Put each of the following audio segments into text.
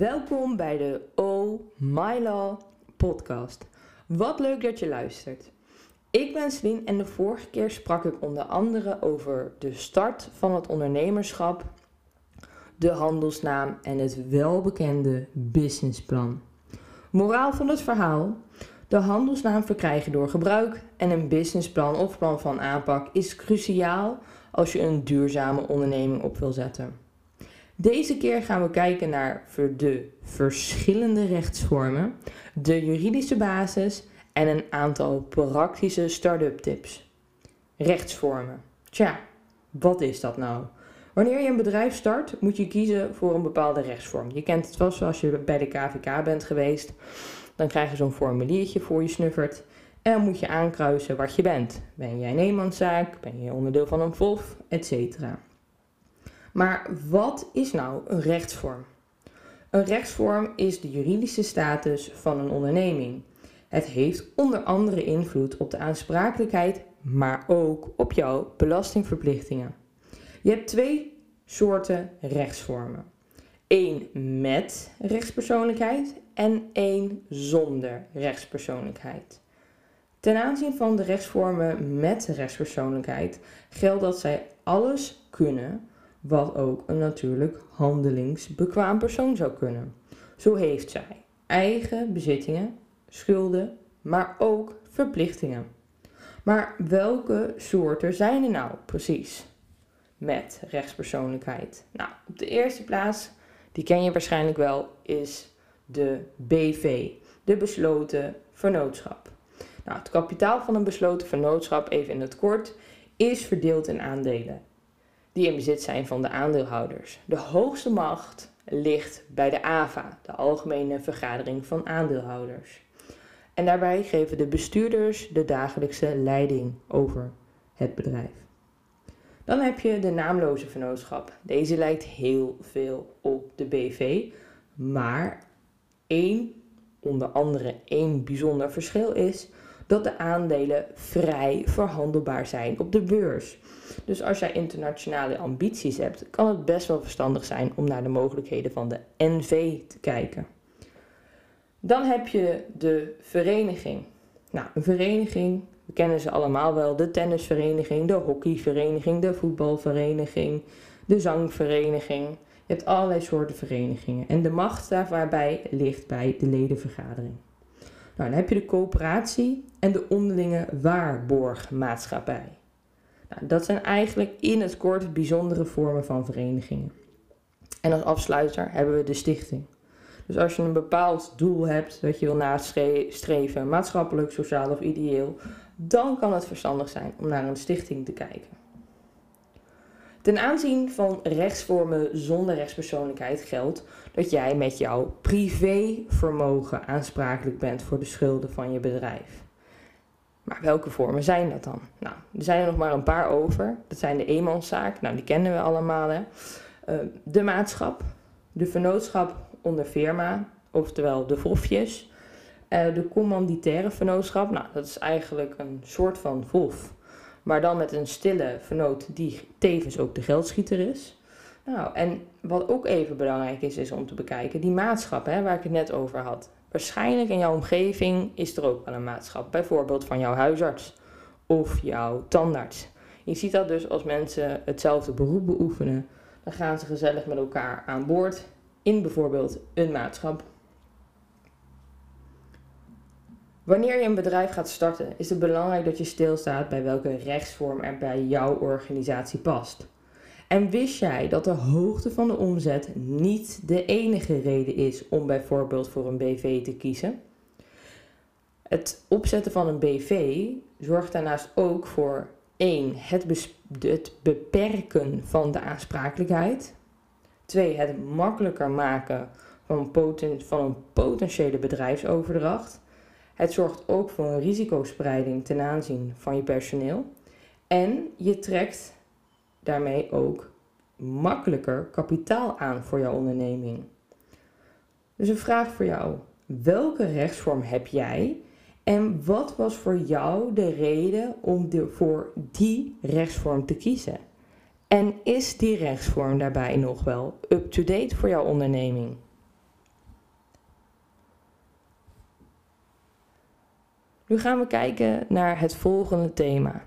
Welkom bij de Oh My Law podcast. Wat leuk dat je luistert. Ik ben Celine en de vorige keer sprak ik onder andere over de start van het ondernemerschap, de handelsnaam en het welbekende businessplan. Moraal van het verhaal: de handelsnaam verkrijgen door gebruik en een businessplan of plan van aanpak is cruciaal als je een duurzame onderneming op wil zetten. Deze keer gaan we kijken naar de verschillende rechtsvormen, de juridische basis en een aantal praktische start-up tips. Rechtsvormen. Tja, wat is dat nou? Wanneer je een bedrijf start, moet je kiezen voor een bepaalde rechtsvorm. Je kent het vast als je bij de KVK bent geweest. Dan krijg je zo'n formuliertje voor je snuffert. En moet je aankruisen wat je bent. Ben jij een eenmanszaak? Ben je onderdeel van een VOF? Etcetera. Maar wat is nou een rechtsvorm? Een rechtsvorm is de juridische status van een onderneming. Het heeft onder andere invloed op de aansprakelijkheid, maar ook op jouw belastingverplichtingen. Je hebt twee soorten rechtsvormen. Eén met rechtspersoonlijkheid en één zonder rechtspersoonlijkheid. Ten aanzien van de rechtsvormen met rechtspersoonlijkheid geldt dat zij alles kunnen wat ook een natuurlijk handelingsbekwaam persoon zou kunnen. Zo heeft zij eigen bezittingen, schulden, maar ook verplichtingen. Maar welke soorten zijn er nou precies met rechtspersoonlijkheid? Nou, op de eerste plaats, die ken je waarschijnlijk wel, is de BV, de besloten vernootschap. Nou, het kapitaal van een besloten vernootschap, even in het kort, is verdeeld in aandelen die in bezit zijn van de aandeelhouders. De hoogste macht ligt bij de AVA, de Algemene Vergadering van Aandeelhouders. En daarbij geven de bestuurders de dagelijkse leiding over het bedrijf. Dan heb je de naamloze vennootschap. Deze lijkt heel veel op de BV, maar één, onder andere één bijzonder verschil is dat de aandelen vrij verhandelbaar zijn op de beurs. Dus als jij internationale ambities hebt, kan het best wel verstandig zijn om naar de mogelijkheden van de NV te kijken. Dan heb je de vereniging. Nou, een vereniging, we kennen ze allemaal wel: de tennisvereniging, de hockeyvereniging, de voetbalvereniging, de zangvereniging. Je hebt allerlei soorten verenigingen. En de macht daarbij ligt bij de ledenvergadering. Nou, dan heb je de coöperatie en de onderlinge waarborgmaatschappij. Nou, dat zijn eigenlijk in het kort bijzondere vormen van verenigingen. En als afsluiter hebben we de stichting. Dus als je een bepaald doel hebt dat je wil nastreven, maatschappelijk, sociaal of ideeel, dan kan het verstandig zijn om naar een stichting te kijken. Ten aanzien van rechtsvormen zonder rechtspersoonlijkheid geldt dat jij met jouw privévermogen aansprakelijk bent voor de schulden van je bedrijf. Maar welke vormen zijn dat dan? Nou, er zijn er nog maar een paar over. Dat zijn de eenmanszaak, nou die kennen we allemaal hè. Uh, de maatschap, de vernootschap onder firma, oftewel de VOFjes. Uh, de commanditaire vernootschap, nou dat is eigenlijk een soort van VOF maar dan met een stille vernoot die tevens ook de geldschieter is. Nou, en wat ook even belangrijk is, is om te bekijken, die maatschap hè, waar ik het net over had. Waarschijnlijk in jouw omgeving is er ook wel een maatschap, bijvoorbeeld van jouw huisarts of jouw tandarts. Je ziet dat dus als mensen hetzelfde beroep beoefenen, dan gaan ze gezellig met elkaar aan boord in bijvoorbeeld een maatschap Wanneer je een bedrijf gaat starten, is het belangrijk dat je stilstaat bij welke rechtsvorm er bij jouw organisatie past. En wist jij dat de hoogte van de omzet niet de enige reden is om bijvoorbeeld voor een BV te kiezen? Het opzetten van een BV zorgt daarnaast ook voor 1. Het, beperken van de aansprakelijkheid. 2. Het makkelijker maken van, van een potentiële bedrijfsoverdracht. Het zorgt ook voor een risicospreiding ten aanzien van je personeel. En je trekt daarmee ook makkelijker kapitaal aan voor jouw onderneming. Dus een vraag voor jou. Welke rechtsvorm heb jij? En wat was voor jou de reden om voor die rechtsvorm te kiezen? En is die rechtsvorm daarbij nog wel up-to-date voor jouw onderneming? Nu gaan we kijken naar het volgende thema.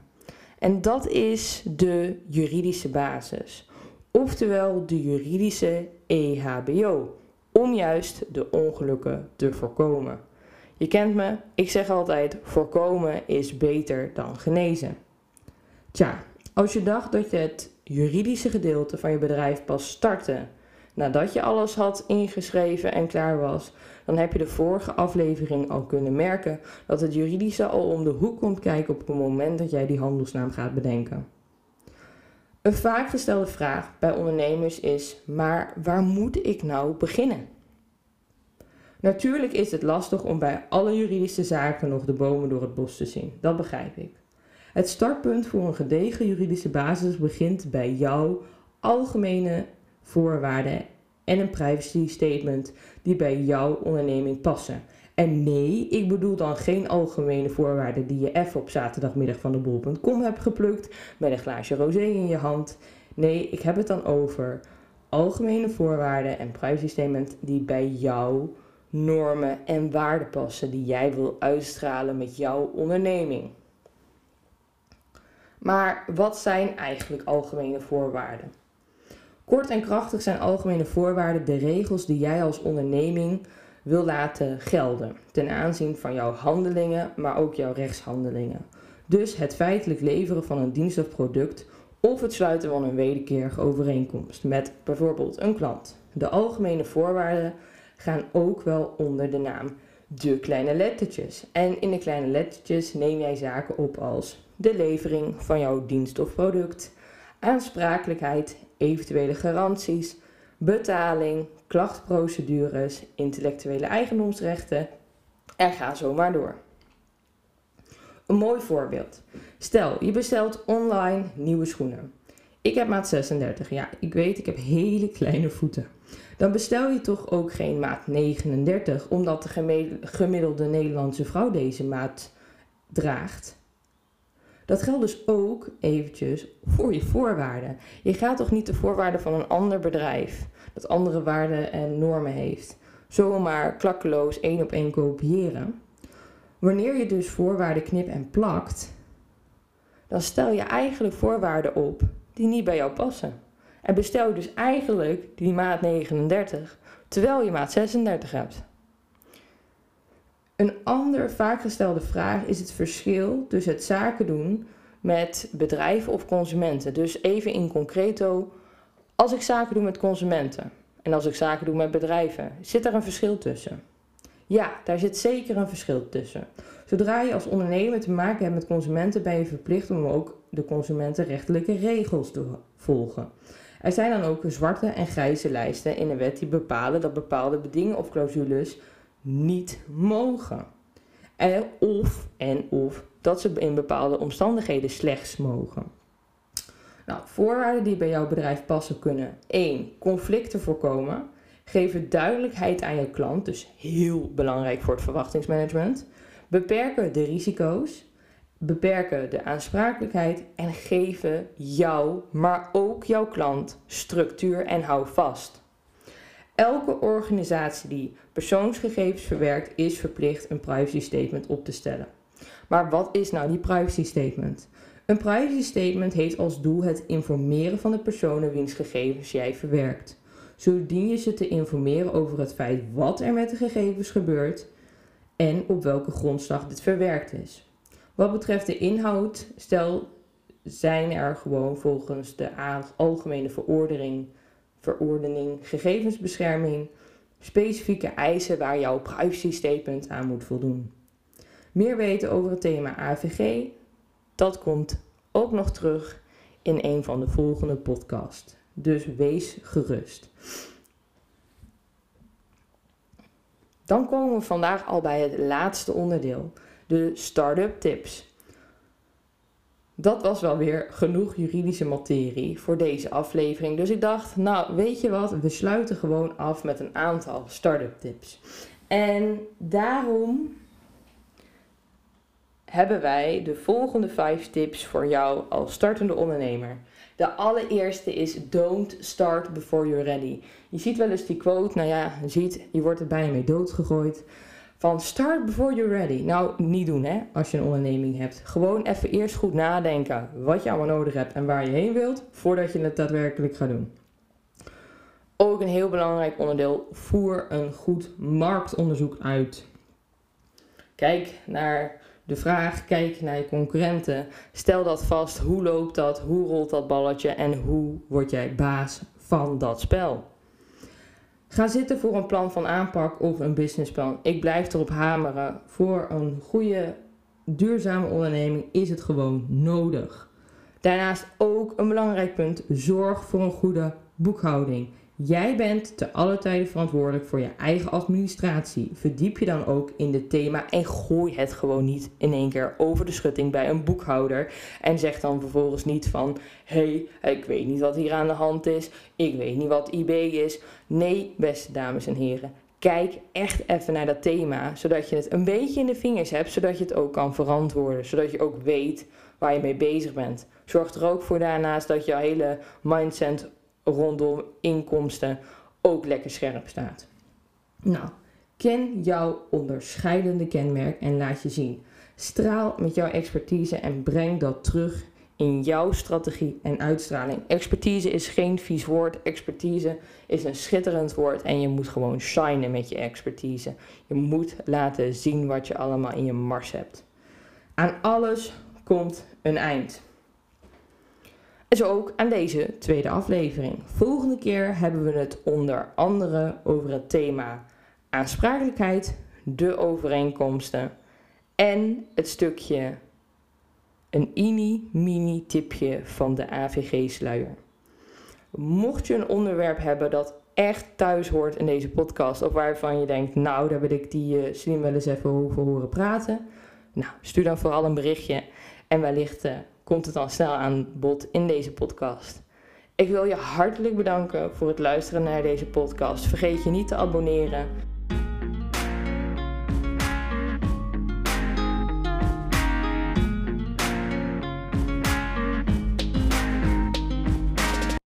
En dat is de juridische basis. Oftewel de juridische EHBO. Om juist de ongelukken te voorkomen. Je kent me, ik zeg altijd: voorkomen is beter dan genezen. Tja, als je dacht dat je het juridische gedeelte van je bedrijf pas startte nadat je alles had ingeschreven en klaar was, dan heb je de vorige aflevering al kunnen merken dat het juridische al om de hoek komt kijken op het moment dat jij die handelsnaam gaat bedenken. Een vaak gestelde vraag bij ondernemers is: maar waar moet ik nou beginnen? Natuurlijk is het lastig om bij alle juridische zaken nog de bomen door het bos te zien, dat begrijp ik. Het startpunt voor een gedegen juridische basis begint bij jouw algemene voorwaarden en een privacy statement die bij jouw onderneming passen. En nee, ik bedoel dan geen algemene voorwaarden die je even op zaterdagmiddag van de bol.com hebt geplukt met een glaasje rosé in je hand. Nee, ik heb het dan over algemene voorwaarden en privacy statement die bij jouw normen en waarden passen die jij wil uitstralen met jouw onderneming. Maar wat zijn eigenlijk algemene voorwaarden? Kort en krachtig zijn algemene voorwaarden de regels die jij als onderneming wil laten gelden ten aanzien van jouw handelingen, maar ook jouw rechtshandelingen. Dus het feitelijk leveren van een dienst of product of het sluiten van een wederkerige overeenkomst met bijvoorbeeld een klant. De algemene voorwaarden gaan ook wel onder de naam de kleine lettertjes. En in de kleine lettertjes neem jij zaken op als de levering van jouw dienst of product, aansprakelijkheid, eventuele garanties, betaling, klachtprocedures, intellectuele eigendomsrechten en ga zo maar door. Een mooi voorbeeld. Stel, je bestelt online nieuwe schoenen. Ik heb maat 36. Ja, ik weet, ik heb hele kleine voeten. Dan bestel je toch ook geen maat 39, omdat de gemiddelde Nederlandse vrouw deze maat draagt. Dat geldt dus ook eventjes voor je voorwaarden. Je gaat toch niet de voorwaarden van een ander bedrijf, dat andere waarden en normen heeft, zomaar klakkeloos één op één kopiëren. Wanneer je dus voorwaarden knip en plakt, dan stel je eigenlijk voorwaarden op die niet bij jou passen. En bestel je dus eigenlijk die maat 39, terwijl je maat 36 hebt. Een ander vaak gestelde vraag is het verschil tussen het zaken doen met bedrijven of consumenten. Dus even in concreto, als ik zaken doe met consumenten en als ik zaken doe met bedrijven, zit daar een verschil tussen? Ja, daar zit zeker een verschil tussen. Zodra je als ondernemer te maken hebt met consumenten, ben je verplicht om ook de consumentenrechtelijke regels te volgen. Er zijn dan ook zwarte en grijze lijsten in de wet die bepalen dat bepaalde bedingen of clausules niet mogen. En of, en of dat ze in bepaalde omstandigheden slechts mogen. Nou, voorwaarden die bij jouw bedrijf passen kunnen 1. Conflicten voorkomen. Geven duidelijkheid aan je klant, dus heel belangrijk voor het verwachtingsmanagement. Beperken de risico's. Beperken de aansprakelijkheid en geven jou, maar ook jouw klant, structuur en houvast. Elke organisatie die persoonsgegevens verwerkt is verplicht een privacy statement op te stellen. Maar wat is nou die privacy statement? Een privacy statement heeft als doel het informeren van de personen wiens gegevens jij verwerkt. Zo dien je ze te informeren over het feit wat er met de gegevens gebeurt en op welke grondslag dit verwerkt is. Wat betreft de inhoud, stel zijn er gewoon volgens de algemene verordening verordening gegevensbescherming specifieke eisen waar jouw privacy statement aan moet voldoen. Meer weten over het thema AVG, dat komt ook nog terug in een van de volgende podcasts. Dus wees gerust. Dan komen we vandaag al bij het laatste onderdeel, de start-up tips. Dat was wel weer genoeg juridische materie voor deze aflevering. Dus ik dacht, nou weet je wat, we sluiten gewoon af met een aantal start-up tips. En daarom hebben wij de volgende vijf tips voor jou als startende ondernemer. De allereerste is don't start before you're ready. Je ziet wel eens die quote, nou ja, je ziet, je wordt er bijna mee doodgegooid. Van start before you're ready. Nou, niet doen hè, als je een onderneming hebt. Gewoon even eerst goed nadenken wat je allemaal nodig hebt en waar je heen wilt, voordat je het daadwerkelijk gaat doen. Ook een heel belangrijk onderdeel, voer een goed marktonderzoek uit. Kijk naar de vraag, kijk naar je concurrenten. Stel dat vast, hoe loopt dat, hoe rolt dat balletje en hoe word jij baas van dat spel. Ga zitten voor een plan van aanpak of een businessplan. Ik blijf erop hameren. Voor een goede, duurzame onderneming is het gewoon nodig. Daarnaast ook een belangrijk punt: zorg voor een goede boekhouding. Jij bent te alle tijden verantwoordelijk voor je eigen administratie. Verdiep je dan ook in dit thema en gooi het gewoon niet in één keer over de schutting bij een boekhouder. En zeg dan vervolgens niet van: hé, hey, ik weet niet wat hier aan de hand is, ik weet niet wat IB is. Nee, beste dames en heren, kijk echt even naar dat thema, zodat je het een beetje in de vingers hebt, zodat je het ook kan verantwoorden, zodat je ook weet waar je mee bezig bent. Zorg er ook voor daarnaast dat je hele mindset rondom inkomsten ook lekker scherp staat. Nou, ken jouw onderscheidende kenmerk en laat je zien. Straal met jouw expertise en breng dat terug in jouw strategie en uitstraling. Expertise is geen vies woord. Expertise is een schitterend woord en je moet gewoon shinen met je expertise. Je moet laten zien wat je allemaal in je mars hebt. Aan alles komt een eind. Zo ook aan deze tweede aflevering. Volgende keer hebben we het onder andere over het thema aansprakelijkheid, de overeenkomsten en het stukje een mini-mini tipje van de AVG-sluier. Mocht je een onderwerp hebben dat echt thuis hoort in deze podcast, of waarvan je denkt, nou, daar wil ik die slim wel eens even over horen praten, nou, stuur dan vooral een berichtje en wellicht uh, komt het dan snel aan bod in deze podcast. Ik wil je hartelijk bedanken voor het luisteren naar deze podcast. Vergeet je niet te abonneren